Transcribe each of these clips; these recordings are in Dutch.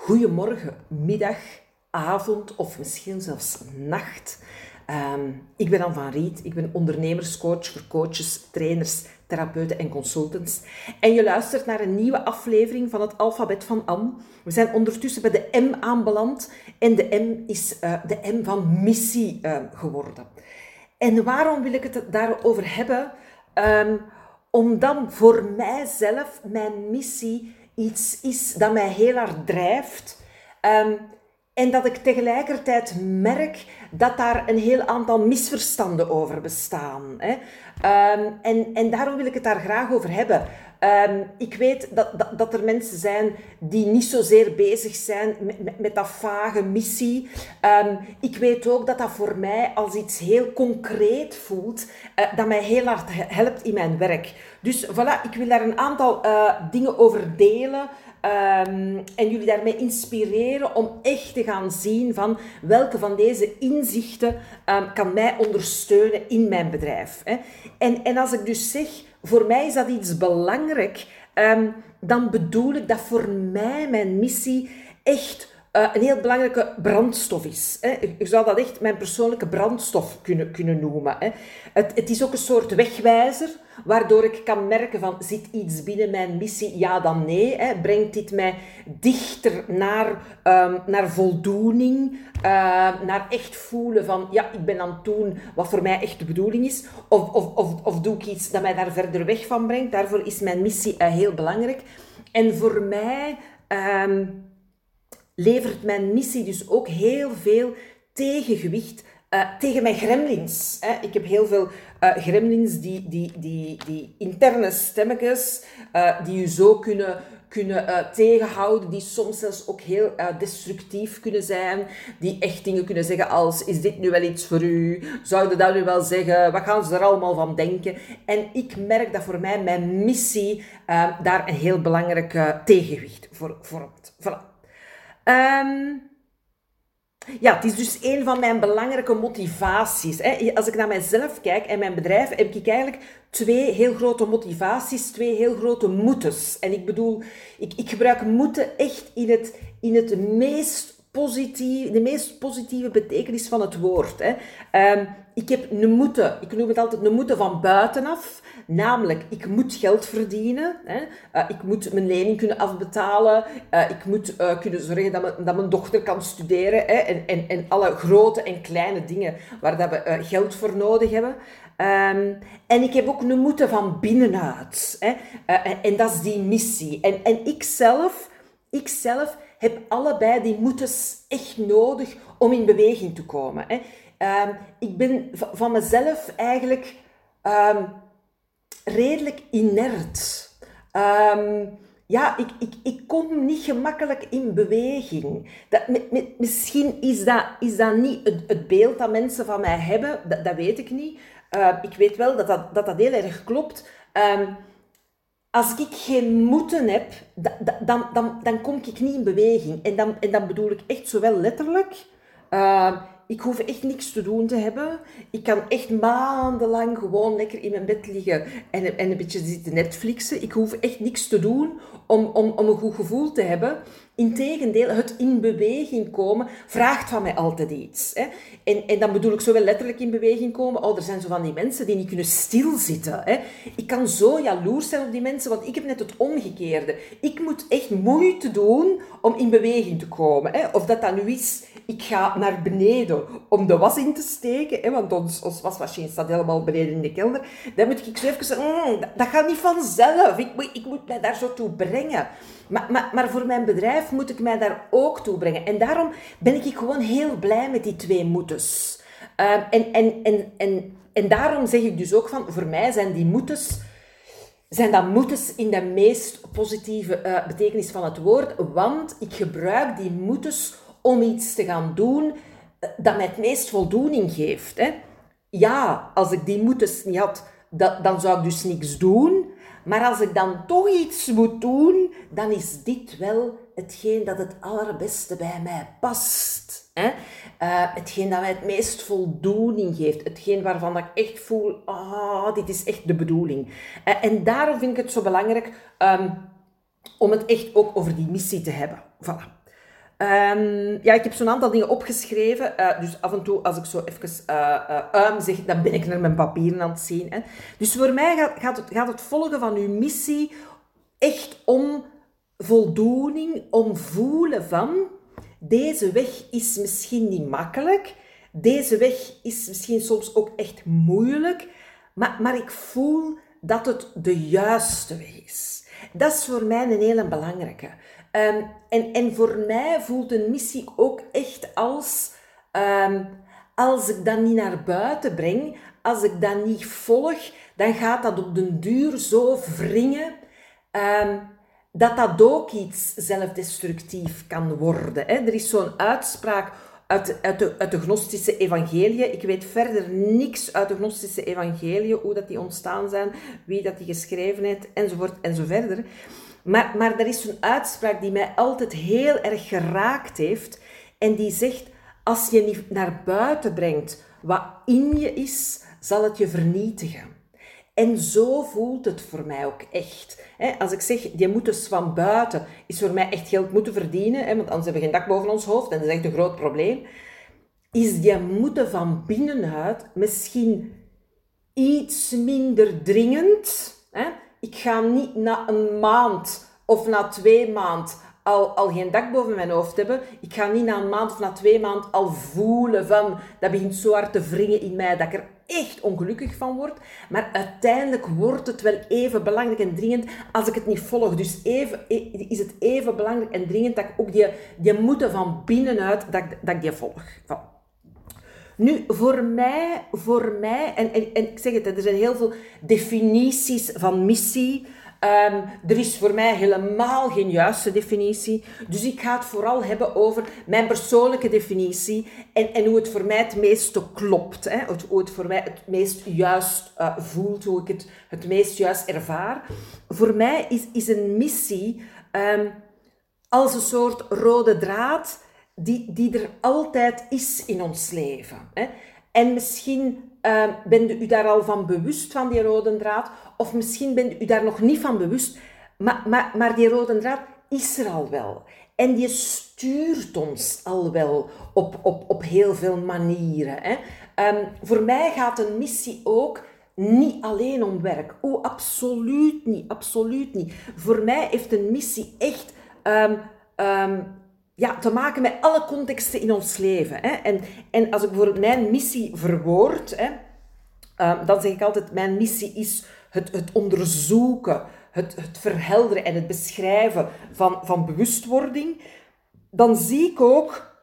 goedemorgen, middag, avond of misschien zelfs nacht. Ehm, ik ben Anne van Riet, ik ben ondernemerscoach voor coaches, trainers, therapeuten en consultants. En je luistert naar een nieuwe aflevering van het alfabet van Anne. We zijn ondertussen bij de M aanbeland en de M is uh, de M van missie uh, geworden. En waarom wil ik het daarover hebben? Um, omdat voor mijzelf mijn missie iets is dat mij heel hard drijft. Um, en dat ik tegelijkertijd merk dat daar een heel aantal misverstanden over bestaan. Hè. Um, en, en daarom wil ik het daar graag over hebben. Um, ik weet dat, dat, dat, er mensen zijn die niet zozeer bezig zijn met, dat vage missie. Um, ik weet ook dat dat voor mij als iets heel concreet voelt, uh, dat mij heel hard helpt in mijn werk. Dus voilà, ik wil daar een aantal uh, dingen over delen. Um, en jullie daarmee inspireren om echt te gaan zien van welke van deze inzichten um, kan mij ondersteunen in mijn bedrijf. Hè. En, en als ik dus zeg, voor mij is dat iets belangrijk, um, dan bedoel ik dat voor mij mijn missie echt uh, een heel belangrijke brandstof is. Hè. Ik zou dat echt mijn persoonlijke brandstof kunnen, kunnen noemen. Hè. Het, het is ook een soort wegwijzer, waardoor ik kan merken van, zit iets binnen mijn missie? Ja dan nee. Hè. Brengt dit mij dichter naar, um, naar voldoening, uh, naar echt voelen van, ja, ik ben aan het doen wat voor mij echt de bedoeling is? Of, of, of, of doe ik iets dat mij daar verder weg van brengt? Daarvoor is mijn missie uh, heel belangrijk. En voor mij... Um, levert mijn missie dus ook heel veel tegengewicht uh, tegen mijn gremlins. Hè. Ik heb heel veel uh, gremlins, die, die, die, die interne stemmetjes, uh, die je zo kunnen, kunnen tegenhouden, die soms zelfs ook heel destructief kunnen zijn, die echt dingen kunnen zeggen als, is dit nu wel iets voor u? Zouden dat nu wel zeggen? Wat gaan ze er allemaal van denken? En ik merk dat voor mij mijn missie daar een heel belangrijk tegenwicht voor vormt. Voilà. Um, ja, het is dus een van mijn belangrijke motivaties. Hè. Als ik naar mijzelf kijk en mijn bedrijf, heb ik eigenlijk twee heel grote motivaties, twee heel grote moetes. En ik bedoel, ik, ik gebruik moeten echt in het, in het meest positief, de meest positieve betekenis van het woord. Hè. Um, ik heb een moeten, ik noem het altijd een moeten van buitenaf. Namelijk, ik moet geld verdienen. Hè. Uh, ik moet mijn lening kunnen afbetalen. Uh, ik moet uh, kunnen zorgen dat, dat, mijn dochter kan studeren. Hè. En, en, en alle grote en kleine dingen waar dat we geld voor nodig hebben. Um, en ik heb ook een moeten van binnenuit. Hè. en dat is die missie. En, en ik zelf, ik zelf heb allebei die moetes echt nodig om in beweging te komen. Hè. Um, ik ben van mezelf eigenlijk um, redelijk inert. Um, ja, ik, ik, ik kom niet gemakkelijk in beweging. Dat, misschien is dat, is dat niet het, beeld dat mensen van mij hebben, dat, weet ik niet. Ik weet wel dat dat, dat, dat heel erg klopt. Als ik geen moeten heb, dan, dan, dan kom ik niet in beweging. En dan, en dan bedoel ik echt zowel letterlijk. Uh, ik hoef echt niks te doen te hebben. Ik kan echt maandenlang gewoon lekker in mijn bed liggen en, en een beetje zitten Netflixen. Ik hoef echt niks te doen om, om, om een goed gevoel te hebben. Integendeel, het in beweging komen vraagt van mij altijd iets. Hè. En, en dan bedoel ik zowel letterlijk in beweging komen. Oh, er zijn zo van die mensen die niet kunnen stilzitten. Hè. Ik kan zo jaloers zijn op die mensen, want ik heb net het omgekeerde. Ik moet echt moeite doen om in beweging te komen. Hè. Of dat dan nu is ik ga naar beneden om de was in te steken, hè, want ons, ons wasmachine staat helemaal beneden in de kelder. Dan moet ik zo even zeggen, mm, dat, gaat niet vanzelf. Ik, moet, ik moet mij daar zo toe brengen. Maar, maar, maar voor mijn bedrijf moet ik mij daar ook toe brengen. En daarom ben ik gewoon heel blij met die twee moetes. Uh, en, en, en, en, en daarom zeg ik dus ook van, voor mij zijn die moetes zijn dat moetes in de meest positieve uh, betekenis van het woord, want ik gebruik die moetes om iets te gaan doen eh, dat mij het meest voldoening geeft. Hè. Ja, als ik die moetes niet had, dan zou ik dus niks doen. Maar als ik dan toch iets moet doen, dan is dit wel hetgeen dat het allerbeste bij mij past. Hè? Uh, hetgeen dat mij het meest voldoening geeft. Hetgeen waarvan ik echt voel, ah, dit is echt de bedoeling. Uh, en daarom vind ik het zo belangrijk um, om het echt ook over die missie te hebben. Voilà. Ehm, ja, ik heb zo'n aantal dingen opgeschreven. Uh, dus af en toe, als ik zo even uh, zeg, dan ben ik naar mijn papieren aan het zien. Hè. Dus voor mij gaat, gaat, het, gaat het volgen van uw missie echt om voldoening, om voelen van deze weg is misschien niet makkelijk. Deze weg is misschien soms ook echt moeilijk. Maar, maar ik voel dat het de juiste weg is. Dat is voor mij een hele belangrijke. Um, en, en voor mij voelt een missie ook echt als... Um, als ik dat niet naar buiten breng, als ik dat niet volg, dan gaat dat op den duur zo wringen um, dat dat ook iets zelfdestructief kan worden. Hè? Er is zo'n uitspraak uit, uit, de, uit de gnostische evangelie. Ik weet verder niks uit de gnostische evangelie, hoe dat die ontstaan zijn, wie dat die geschreven heeft, enzovoort en zo verder. Maar, maar er is zo'n uitspraak die mij altijd heel erg geraakt heeft. En die zegt, als je niet naar buiten brengt wat in je is, zal het je vernietigen. En zo voelt het voor mij ook echt. Als ik zeg, je moet dus van buiten, is voor mij echt geld moeten verdienen, want anders hebben we geen dak boven ons hoofd en dat is echt een groot probleem. Is je moeten van binnenuit misschien iets minder dringend. Ik ga niet na een maand of na twee maanden al, al geen dak boven mijn hoofd hebben. Ik ga niet na een maand of na twee maanden al voelen van, dat begint zo hard te wringen in mij dat ik er echt ongelukkig van word. Maar uiteindelijk wordt het wel even belangrijk en dringend als ik het niet volg. Dus even, is het even belangrijk en dringend dat ik ook die, die moeten van binnenuit, dat, dat ik die volg. Nu, voor mij, voor mij en, en ik zeg het, er zijn heel veel definities van missie. Um, er is voor mij helemaal geen juiste definitie. Dus ik ga het vooral hebben over mijn persoonlijke definitie en, en hoe het voor mij het meeste klopt. Hè? Hoe het voor mij het meest juist uh, voelt, hoe ik het het meest juist ervaar. Voor mij is, is een missie um, als een soort rode draad die, die er altijd is in ons leven. Hè? En misschien uh, bent u daar al van bewust van die rode draad, of misschien bent u daar nog niet van bewust, maar, maar, maar die rode draad is er al wel. En die stuurt ons al wel op, op, op heel veel manieren. Hè. Um, voor mij gaat een missie ook niet alleen om werk. Oh, absoluut niet, absoluut niet. Voor mij heeft een missie echt um, ja, te maken met alle contexten in ons leven. Hè. En, en als ik bijvoorbeeld mijn missie verwoord, hè, uh, dan zeg ik altijd, mijn missie is het, het onderzoeken, het, het verhelderen en het beschrijven van, van bewustwording. Dan zie ik ook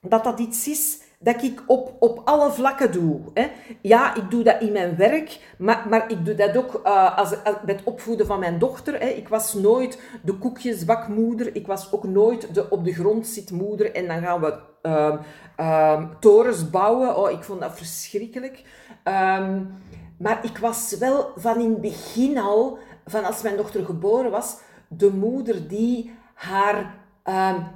dat dat iets is dat ik op, op alle vlakken doe. Hè. Ja, ik doe dat in mijn werk, maar, maar ik doe dat ook uh, als, het opvoeden van mijn dochter. Hè. Ik was nooit de koekjesbakmoeder, ik was ook nooit de op de grond zitmoeder en dan gaan we uh, uh, torens bouwen. Oh, ik vond dat verschrikkelijk. Um, maar ik was wel van in het begin al, van als mijn dochter geboren was, de moeder die haar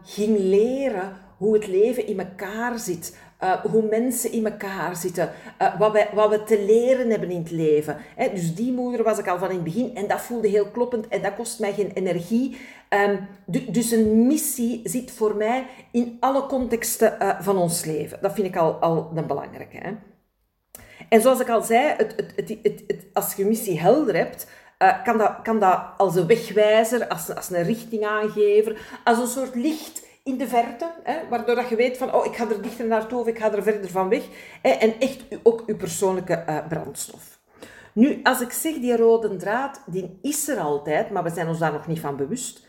ging leren hoe het leven in elkaar zit. Uh, hoe mensen in elkaar zitten, uh, wat, wij, wat we te leren hebben in het leven. Hè, dus die moeder was ik al van in het begin en dat voelde heel kloppend en dat kost mij geen energie. Um, dus een missie zit voor mij in alle contexten uh, van ons leven. Dat vind ik al, al een belangrijke. Hè. En zoals ik al zei, het, het, het, als je missie helder hebt, kan, dat, kan dat als een wegwijzer, als, als een richtingaangever, als een soort licht in de verte, hè, waardoor dat je weet van, oh, ik ga er dichter naartoe of ik ga er verder van weg. Hè, en echt ook je persoonlijke uh, brandstof. Nu, als ik zeg die rode draad, die is er altijd, maar we zijn ons daar nog niet van bewust,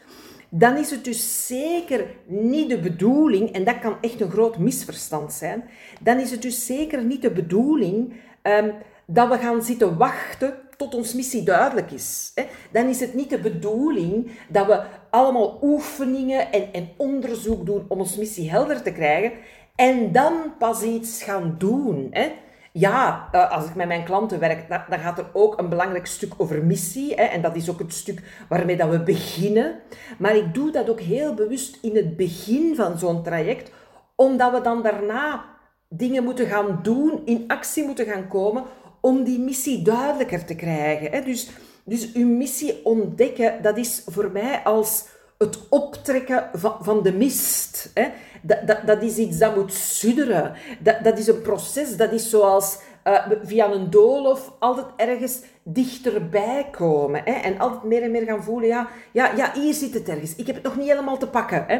dan is het dus zeker niet de bedoeling, en dat kan echt een groot misverstand zijn, dan is het dus zeker niet de bedoeling um, dat we gaan zitten wachten tot ons missie duidelijk is. Dan is het niet de bedoeling dat we allemaal oefeningen en, en onderzoek doen om ons missie helder te krijgen en dan pas iets gaan doen. Hè. Ja, eh, als ik met mijn klanten werk, dan gaat er ook een belangrijk stuk over missie. Hè, en dat is ook het stuk waarmee dat we beginnen. Maar ik doe dat ook heel bewust in het begin van zo'n traject, omdat we dan daarna dingen moeten gaan doen, in actie moeten gaan komen, om die missie duidelijker te krijgen. Dus, dus uw missie ontdekken, dat is voor mij als het optrekken van, de mist. Hè. Dat, dat, dat is iets dat moet sudderen. Dat, dat is een proces, dat is zoals uh, via een doolhof altijd ergens dichterbij komen. Hè. En altijd meer en meer gaan voelen, ja, ja, ja, hier zit het ergens. Ik heb het nog niet helemaal te pakken. Hè.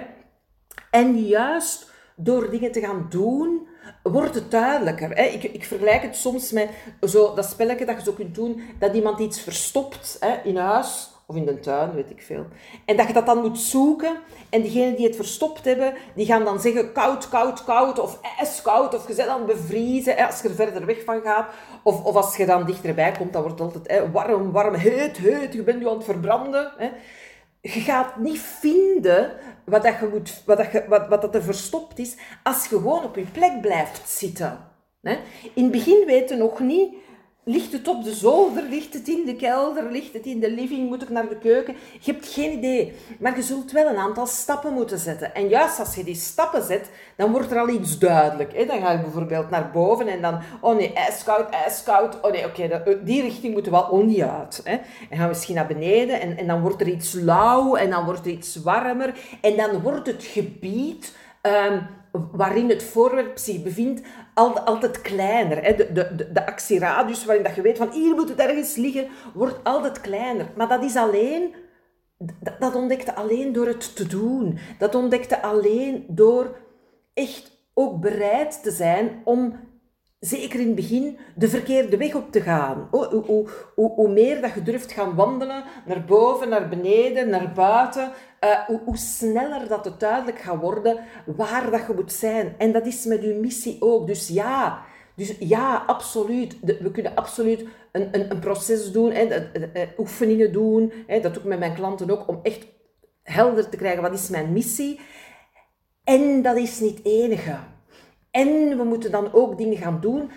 En juist door dingen te gaan doen, wordt het duidelijker. Hè? Ik, ik vergelijk het soms met zo, dat spelletje dat je zo kunt doen, dat iemand iets verstopt hè, in huis of in de tuin, weet ik veel. En dat je dat dan moet zoeken. En diegenen die het verstopt hebben, die gaan dan zeggen koud, koud, koud. Of ijskoud. Of je zet dan bevriezen hè, als je er verder weg van gaat. Of, of als je dan dichterbij komt, dan wordt het altijd hè, warm, warm, heet, heet. Je bent nu aan het verbranden. Hè. Je gaat niet vinden wat, dat je moet, wat, dat je, wat, wat dat er verstopt is, als je gewoon op je plek blijft zitten. Hè. In het begin weten we nog niet Ligt het op de zolder? Ligt het in de kelder? Ligt het in de living? Moet ik naar de keuken? Je hebt geen idee. Maar je zult wel een aantal stappen moeten zetten. En juist als je die stappen zet, dan wordt er al iets duidelijk. Dan ga je bijvoorbeeld naar boven en dan... Oh nee, ijskoud, ijskoud. Oh nee, oké, die richting moeten we wel oh, niet uit. En gaan we misschien naar beneden en, en dan wordt er iets lauw en dan wordt er iets warmer. En dan wordt het gebied... Um, waarin het voorwerp zich bevindt, altijd kleiner. De, de, de actieradius waarin dat je weet van hier moet het ergens liggen, wordt altijd kleiner. Maar dat is alleen, dat ontdekte alleen door het te doen. Dat ontdekte alleen door echt ook bereid te zijn om zeker in het begin, de verkeerde weg op te gaan. Hoe, hoe, hoe, hoe meer dat je durft gaan wandelen, naar boven, naar beneden, naar buiten, uh, hoe, sneller dat het duidelijk gaat worden waar dat je moet zijn. En dat is met je missie ook. Dus ja, dus ja absoluut. we kunnen absoluut een, een, een proces doen, hè, de, oefeningen doen. Hè, dat doe ik met mijn klanten ook, om echt helder te krijgen wat is mijn missie. En dat is niet het enige. En we moeten dan ook dingen gaan doen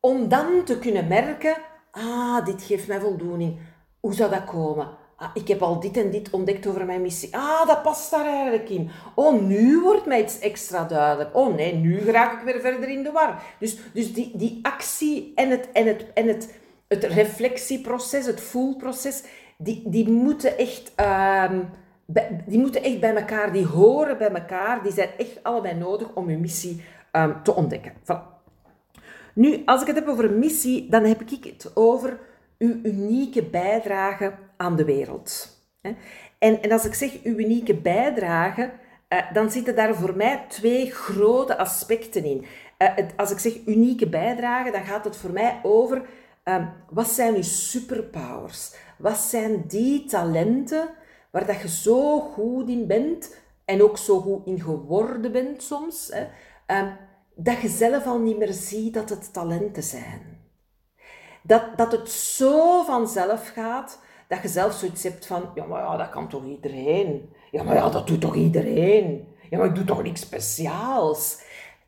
om dan te kunnen merken, ah, dit geeft mij voldoening. Hoe zou dat komen? Ah, ik heb al dit en dit ontdekt over mijn missie. Ah, dat past daar eigenlijk in. Oh, nu wordt mij iets extra duidelijk. Oh nee, nu raak ik weer verder in de war. Dus, dus die, die actie en het, en het, en het, het reflectieproces, het voelproces, die, die moeten echt... Uh, die moeten echt bij elkaar, die horen bij elkaar, die zijn echt allebei nodig om je missie um, te ontdekken. Nu, als ik het heb over missie, dan heb ik het over uw unieke bijdrage aan de wereld. En, en als ik zeg uw unieke bijdrage, uh, dan zitten daar voor mij twee grote aspecten in. Het, als ik zeg unieke bijdrage, dan gaat het voor mij over um, wat zijn uw superpowers? Wat zijn die talenten waar dat je zo goed in bent en ook zo goed in geworden bent soms? Um, dat je zelf al niet meer ziet dat het talenten zijn. Dat, dat het zo vanzelf gaat, dat je zelf zoiets hebt van, ja, maar ja, dat kan toch iedereen? Ja, maar ja, dat doet toch iedereen? Ja, maar ik doe toch niks speciaals?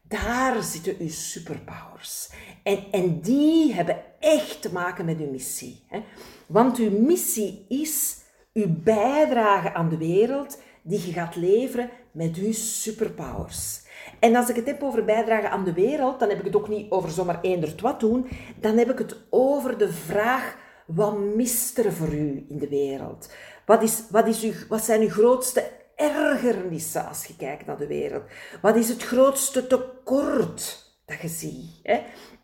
Daar zitten uw superpowers. En, en die hebben echt te maken met uw missie. Hè? Want uw missie is uw bijdrage aan de wereld die je gaat leveren met uw superpowers. En als ik het heb over bijdragen aan de wereld, dan heb ik het ook niet over zomaar eender wat doen. Dan heb ik het over de vraag, wat mist er voor u in de wereld? Wat, is, wat, is uw, wat zijn uw grootste ergernissen als je kijkt naar de wereld? Wat is het grootste tekort dat je ziet? Hè?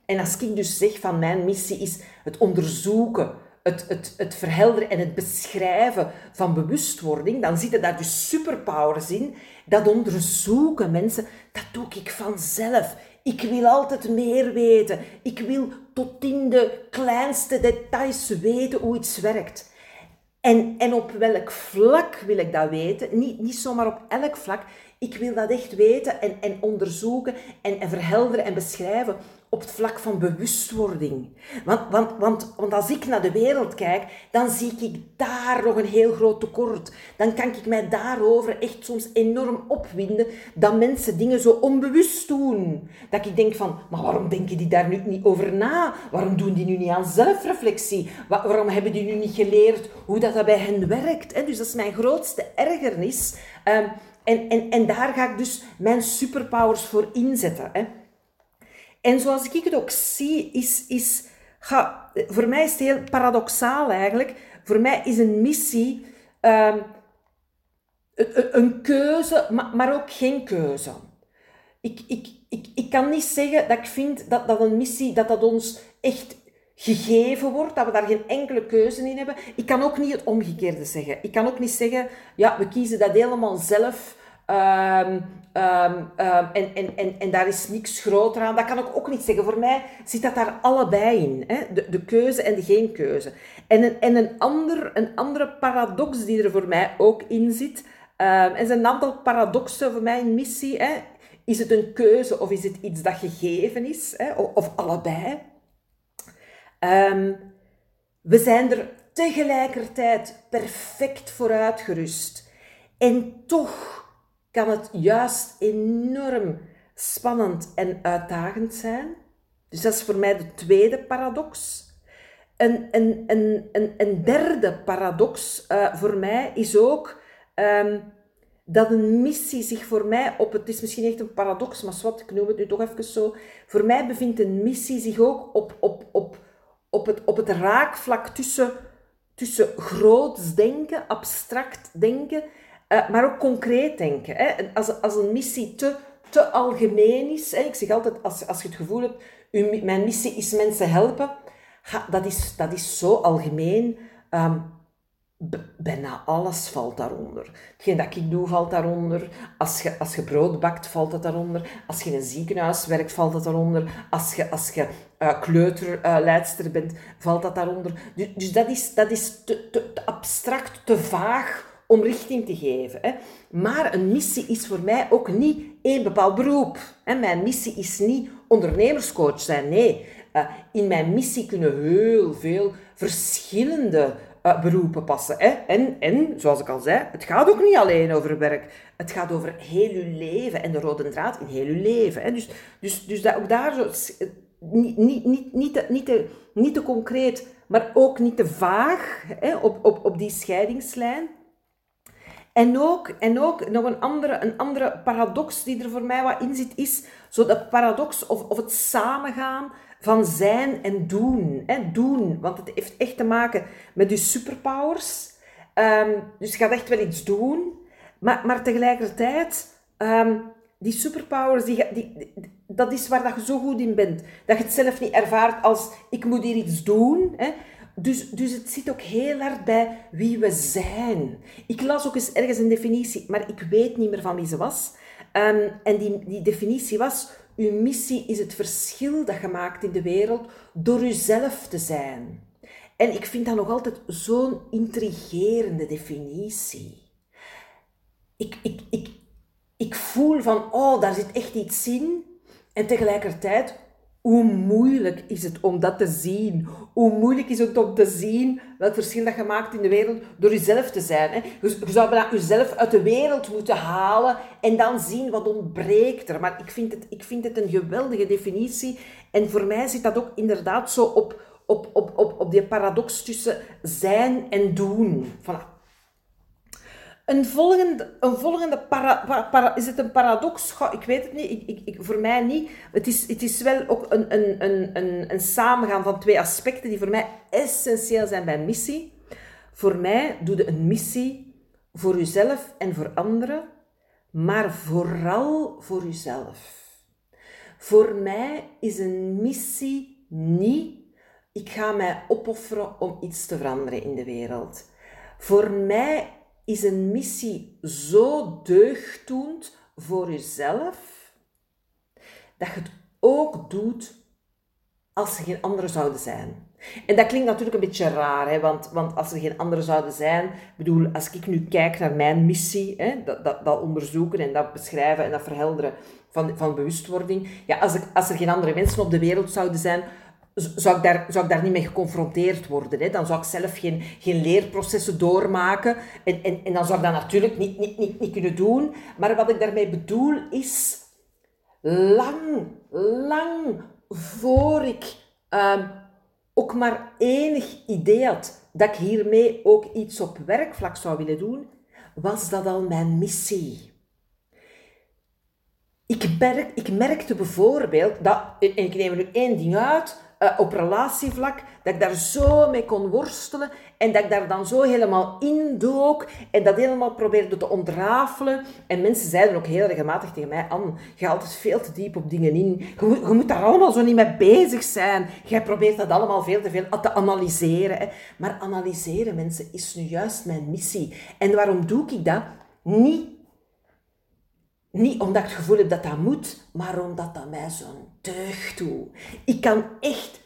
En als ik dus zeg van mijn missie is het onderzoeken, het, het, het verhelderen en het beschrijven van bewustwording, dan zitten daar dus superpowers in. Dat onderzoeken, mensen, dat doe ik vanzelf. Ik wil altijd meer weten. Ik wil tot in de kleinste details weten hoe iets werkt. En, en op welk vlak wil ik dat weten? Niet, niet zomaar op elk vlak. Ik wil dat echt weten en, en onderzoeken en, en verhelderen en beschrijven op het vlak van bewustwording. Want, want, want, want als ik naar de wereld kijk, dan zie ik daar nog een heel groot tekort. Dan kan ik mij daarover echt soms enorm opwinden dat mensen dingen zo onbewust doen. Dat ik denk van, maar waarom denken die daar nu niet over na? Waarom doen die nu niet aan zelfreflectie? Waarom hebben die nu niet geleerd hoe dat, bij hen werkt? Dus dat is mijn grootste ergernis. Ehm, en, en, en daar ga ik dus mijn superpowers voor inzetten. En zoals ik het ook zie, is, is voor mij is het heel paradoxaal eigenlijk. Voor mij is een missie, um, een keuze, maar, maar ook geen keuze. Ik, ik, ik, ik kan niet zeggen dat ik vind dat, dat een missie, dat dat ons echt gegeven wordt, dat we daar geen enkele keuze in hebben. Ik kan ook niet het omgekeerde zeggen. Ik kan ook niet zeggen, ja, we kiezen dat helemaal zelf um, um, en, en, en, en daar is niks groter aan. Dat kan ik ook niet zeggen. Voor mij zit dat daar allebei in. Hè? De, de keuze en de geen keuze. En, een, en een, ander, een andere paradox die er voor mij ook in zit, en er zijn een aantal paradoxen voor mij missie. Hè? Is het een keuze of is het iets dat gegeven is? Hè? Of, of allebei? We zijn er tegelijkertijd perfect voor uitgerust. En toch kan het juist enorm spannend en uitdagend zijn. Dus dat is voor mij de tweede paradox. Een, een, een, een, een derde paradox uh, voor mij is ook um, dat een missie zich voor mij op, het is misschien echt een paradox, maar wat, ik noem het nu toch even zo. Voor mij bevindt een missie zich ook op, op, op op het, op het raakvlak tussen, tussen groots denken, abstract denken, uh, maar ook concreet denken. Hè. Als, als een missie te, te algemeen is, hè, ik zeg altijd, als, als je het gevoel hebt, uw, mijn missie is mensen helpen, dat, is, dat is zo algemeen. Um, bijna alles valt daaronder. Hetgeen dat ik doe valt daaronder. Als je, als je brood bakt, valt dat daaronder. Als je in een ziekenhuis werkt, valt dat daaronder. Als je, als je uh, kleuterleidster uh, bent, valt dat daaronder. Dus, dat is, dat is te, te, abstract, te vaag om richting te geven. Hè. Maar een missie is voor mij ook niet één bepaald beroep. Hè. Mijn missie is niet ondernemerscoach zijn. Nee, uh, in mijn missie kunnen heel veel verschillende uh, beroepen passen. Hè? En, en, zoals ik al zei, het gaat ook niet alleen over werk. Het gaat over heel uw leven en de rode draad in heel uw leven. Hè? Dus, dus, dus dat ook daar zo, niet, niet, niet, niet, te, niet, te, niet te concreet, maar ook niet te vaag hè? Op, op, op die scheidingslijn. En ook, en ook nog een andere, een andere paradox die er voor mij wat in zit, is zo dat paradox of, of het samengaan van zijn en doen. Hè? Doen, want het heeft echt te maken met je superpowers. Um, dus je gaat echt wel iets doen, maar, maar tegelijkertijd, um, die superpowers, die, die, dat is waar dat je zo goed in bent. Dat je het zelf niet ervaart als, ik moet hier iets doen. Hè? Dus, dus het zit ook heel hard bij wie we zijn. Ik las ook eens ergens een definitie, maar ik weet niet meer van wie ze was. Um, en die, die definitie was uw missie is het verschil dat je maakt in de wereld door uzelf te zijn. En ik vind dat nog altijd zo'n intrigerende definitie. Ik, ik, ik, ik voel van, oh, daar zit echt iets in. En tegelijkertijd hoe moeilijk is het om dat te zien? Hoe moeilijk is het om te zien welk verschil dat je maakt in de wereld door jezelf te zijn? Hè? Dus je zou bijna jezelf uit de wereld moeten halen en dan zien wat ontbreekt er. Maar ik vind het, ik vind het een geweldige definitie. En voor mij zit dat ook inderdaad zo op, op, op, op, op die paradox tussen zijn en doen. Voilà. Een volgende, een volgende para, is het een paradox? Ik weet het niet, ik, ik, ik, voor mij niet. Het is, het is wel ook een, een, een, een, een samengaan van twee aspecten die voor mij essentieel zijn bij missie. Voor mij doe je een missie voor jezelf en voor anderen, maar vooral voor jezelf. Voor mij is een missie niet, ik ga mij opofferen om iets te veranderen in de wereld. Voor mij is een missie zo deugddoend voor jezelf, dat je het ook doet als er geen anderen zouden zijn. En dat klinkt natuurlijk een beetje raar, hè? Want, want als er geen anderen zouden zijn, bedoel, als ik nu kijk naar mijn missie, hè? Dat, dat, dat onderzoeken en dat beschrijven en dat verhelderen van, van bewustwording, ja, als, ik, als er geen andere mensen op de wereld zouden zijn, zou ik, daar, zou ik daar niet mee geconfronteerd worden. Hè? Dan zou ik zelf geen, geen leerprocessen doormaken. En, en, en dan zou ik dat natuurlijk niet, niet, niet, niet kunnen doen. Maar wat ik daarmee bedoel is, lang, lang voor ik um, ook maar enig idee had dat ik hiermee ook iets op werkvlak zou willen doen, was dat al mijn missie. Ik, merk, ik merkte bijvoorbeeld dat, en ik neem er nu één ding uit, uh, op relatievlak, dat ik daar zo mee kon worstelen en dat ik daar dan zo helemaal in dook en dat helemaal probeerde te ontrafelen. En mensen zeiden ook heel regelmatig tegen mij, Anne, je haalt het veel te diep op dingen in. Je je moet daar allemaal zo niet mee bezig zijn. Jij probeert dat allemaal veel te veel te analyseren. Maar analyseren, mensen, is nu juist mijn missie. En waarom doe ik dat? Niet niet omdat ik het gevoel heb dat dat moet, maar omdat dat mij zo'n deugd doet. Ik kan echt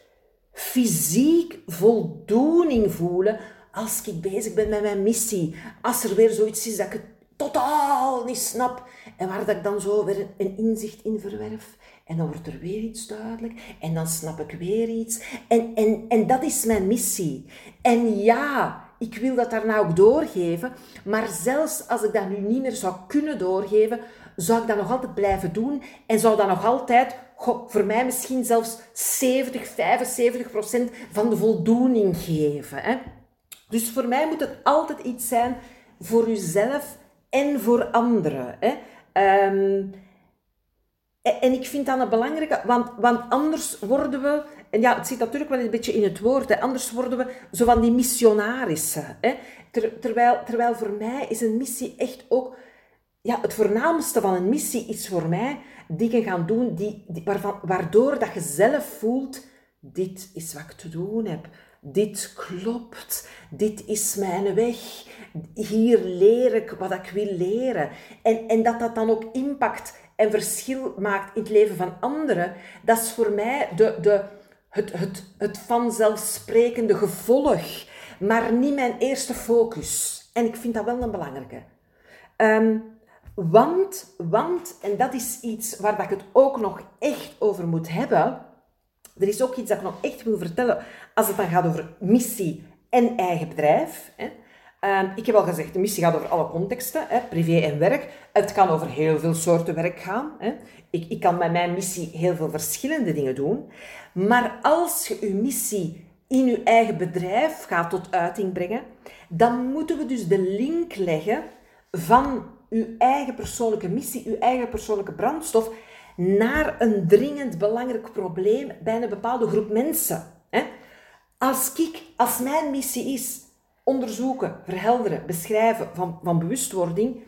fysiek voldoening voelen als ik bezig ben met mijn missie. Als er weer zoiets is dat ik het totaal niet snap en waar dat ik dan zo weer een inzicht in verwerf. En dan wordt er weer iets duidelijk en dan snap ik weer iets. En, en, en dat is mijn missie. En ja, ik wil dat daarna ook doorgeven, maar zelfs als ik dat nu niet meer zou kunnen doorgeven, zou ik dat nog altijd blijven doen en zou dat nog altijd, voor mij misschien zelfs 70, 75 procent van de voldoening geven. Hè? Dus voor mij moet het altijd iets zijn voor uzelf en voor anderen. Hè? Ehm, en ik vind dat een belangrijke, want, want anders worden we, en ja, het zit natuurlijk wel een beetje in het woord, hè, anders worden we zo van die missionarissen. Hè? terwijl, terwijl voor mij is een missie echt ook ja, het voornaamste van een missie is voor mij dingen gaan doen die, waardoor dat je zelf voelt, dit is wat ik te doen heb. Dit klopt. Dit is mijn weg. Hier leer ik wat ik wil leren. En, en dat dat dan ook impact en verschil maakt in het leven van anderen, dat is voor mij de, de, het, het, het vanzelfsprekende gevolg, maar niet mijn eerste focus. En ik vind dat wel een belangrijke. Um, want, want, en dat is iets waar dat ik het ook nog echt over moet hebben. Er is ook iets dat ik nog echt wil vertellen als het dan gaat over missie en eigen bedrijf. Hè. Ehm, ik heb al gezegd, de missie gaat over alle contexten, hè, privé en werk. Het kan over heel veel soorten werk gaan. Hè. Ik, ik kan met mijn missie heel veel verschillende dingen doen. Maar als je je missie in je eigen bedrijf gaat tot uiting brengen, dan moeten we dus de link leggen van uw eigen persoonlijke missie, uw eigen persoonlijke brandstof, naar een dringend belangrijk probleem bij een bepaalde groep mensen. Als ik, als mijn missie is onderzoeken, verhelderen, beschrijven van, van bewustwording,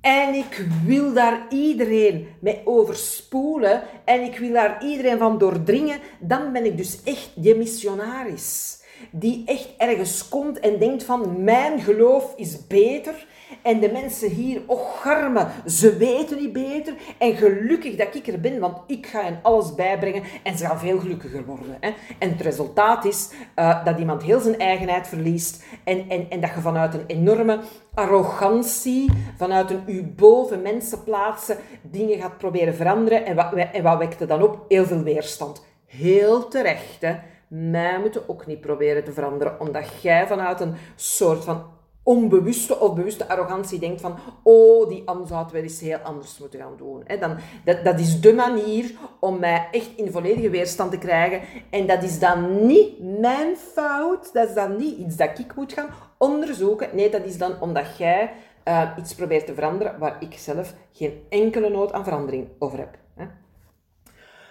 en ik wil daar iedereen mee overspoelen en ik wil daar iedereen van doordringen, dan ben ik dus echt die missionaris. Die echt ergens komt en denkt van mijn geloof is beter en de mensen hier, och garme, ze weten niet beter. En gelukkig dat ik er ben, want ik ga hen alles bijbrengen en ze gaan veel gelukkiger worden. Hè. En het resultaat is uh, dat iemand heel zijn eigenheid verliest en, en, en dat je vanuit een enorme arrogantie, vanuit een u boven mensen plaatsen, dingen gaat proberen veranderen. En wat, en wat wekt er dan op? Heel veel weerstand. Heel terecht, hè. Mij moeten ook niet proberen te veranderen, omdat jij vanuit een soort van onbewuste of bewuste arrogantie denkt van oh, die Anne zou het wel eens heel anders moeten gaan doen. dan, dat, dat is de manier om mij echt in volledige weerstand te krijgen. En dat is dan niet mijn fout, dat is dan niet iets dat ik moet gaan onderzoeken. Nee, dat is dan omdat jij uh, iets probeert te veranderen waar ik zelf geen enkele nood aan verandering over heb.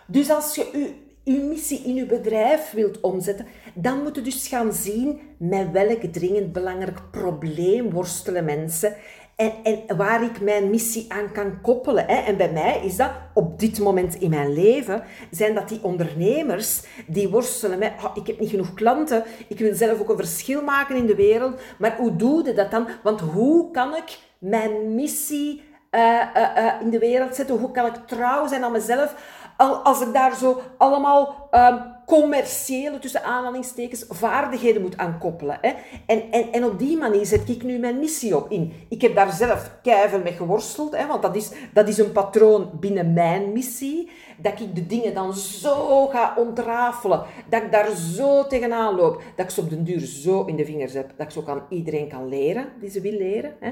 Dus als je u uw missie in uw bedrijf wilt omzetten, dan moet je dus gaan zien met welk dringend belangrijk probleem worstelen mensen en, en waar ik mijn missie aan kan koppelen. Hè. En bij mij is dat op dit moment in mijn leven, zijn dat die ondernemers die worstelen met, oh, ik heb niet genoeg klanten, ik wil zelf ook een verschil maken in de wereld, maar hoe doe je dat dan? Want hoe kan ik mijn missie uh, uh, uh, in de wereld zetten? Hoe kan ik trouw zijn aan mezelf? Als ik daar zo allemaal um, commerciële, tussen aanhalingstekens, vaardigheden moet aankoppelen. Hè. En, en, en op die manier zet ik nu mijn missie op in. Ik heb daar zelf keihard mee geworsteld, hè, want dat is, dat is een patroon binnen mijn missie. Dat ik de dingen dan zo ga ontrafelen, dat ik daar zo tegenaan loop, dat ik ze op den duur zo in de vingers heb, dat ik zo aan iedereen kan leren die ze wil leren. Hè.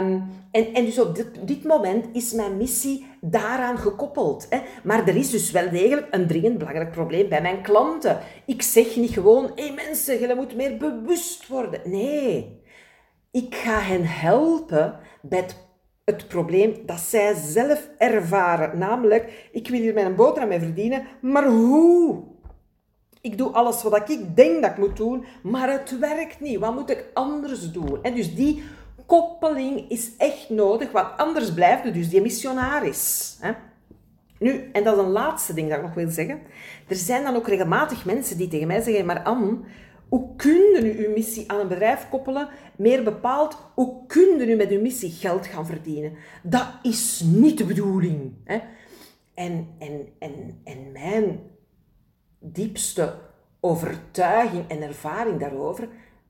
Um, en, en dus op dit, dit moment is mijn missie daaraan gekoppeld. Hè. Maar er is dus wel degelijk een dringend belangrijk probleem bij mijn klanten. Ik zeg niet gewoon, hé hey mensen, je moet meer bewust worden. Nee, ik ga hen helpen bij het, het probleem dat zij zelf ervaren. Namelijk, ik wil hier mijn boterham mee verdienen, maar hoe? ik doe alles wat ik denk dat ik moet doen, maar het werkt niet. Wat moet ik anders doen? En dus die koppeling is echt nodig, want anders blijft dus die missionaris. Hè? Nu, en dat is een laatste ding dat ik nog wil zeggen. Er zijn dan ook regelmatig mensen die tegen mij zeggen, maar Anne, hoe kun je uw missie aan een bedrijf koppelen? Meer bepaald, hoe kun je nu met uw missie geld gaan verdienen? Dat is niet de bedoeling. Hè? En, en, en, en mijn diepste overtuiging en ervaring daarover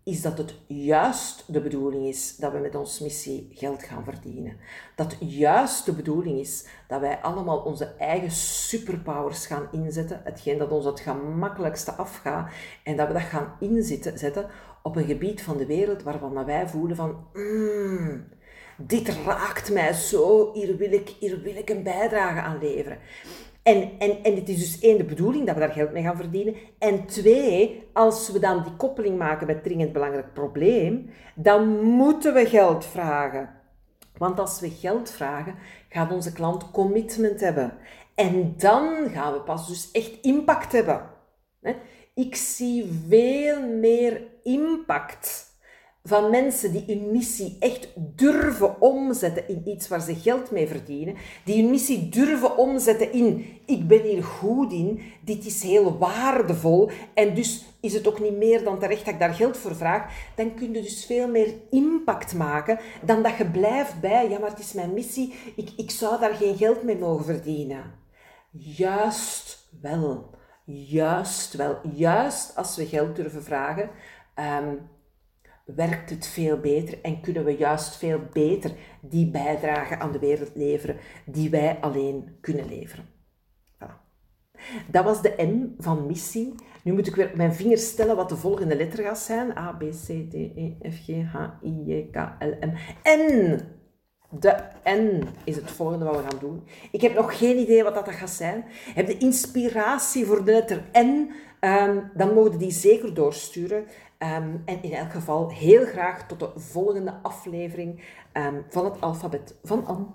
is dat het juist de bedoeling is dat we met onze missie geld gaan verdienen. Dat juist de bedoeling is dat wij allemaal onze eigen superpowers gaan inzetten, hetgeen dat ons het gemakkelijkste afgaat, en dat we dat gaan inzetten zetten op een gebied van de wereld waarvan wij voelen van, mm, dit raakt mij zo, hier wil, ik, hier wil ik een bijdrage aan leveren. En, en, en het is dus één, de bedoeling dat we daar geld mee gaan verdienen. En twee, als we dan die koppeling maken met dringend belangrijk probleem, dan moeten we geld vragen. Want als we geld vragen, gaat onze klant commitment hebben. En dan gaan we pas dus echt impact hebben. Ik zie veel meer impact van mensen die hun missie echt durven omzetten in iets waar ze geld mee verdienen, die hun missie durven omzetten in ik ben hier goed in, dit is heel waardevol en dus is het ook niet meer dan terecht dat ik daar geld voor vraag, dan kun je dus veel meer impact maken dan dat je blijft bij, ja maar het is mijn missie, ik, ik zou daar geen geld mee mogen verdienen. Juist wel, juist wel, juist als we geld durven vragen, um, werkt het veel beter en kunnen we juist veel beter die bijdrage aan de wereld leveren die wij alleen kunnen leveren. Voilà. Dat was de N van missie. Nu moet ik weer op mijn vingers stellen wat de volgende letter gaat zijn. A, B, C, D, E, F, G, H, I, J, K, L, M. N! De N is het volgende wat we gaan doen. Ik heb nog geen idee wat dat gaat zijn. Heb de inspiratie voor de letter N? Um, dan mogen die zeker doorsturen. Ehm, en in elk geval heel graag tot de volgende aflevering um, van het alfabet van Anne.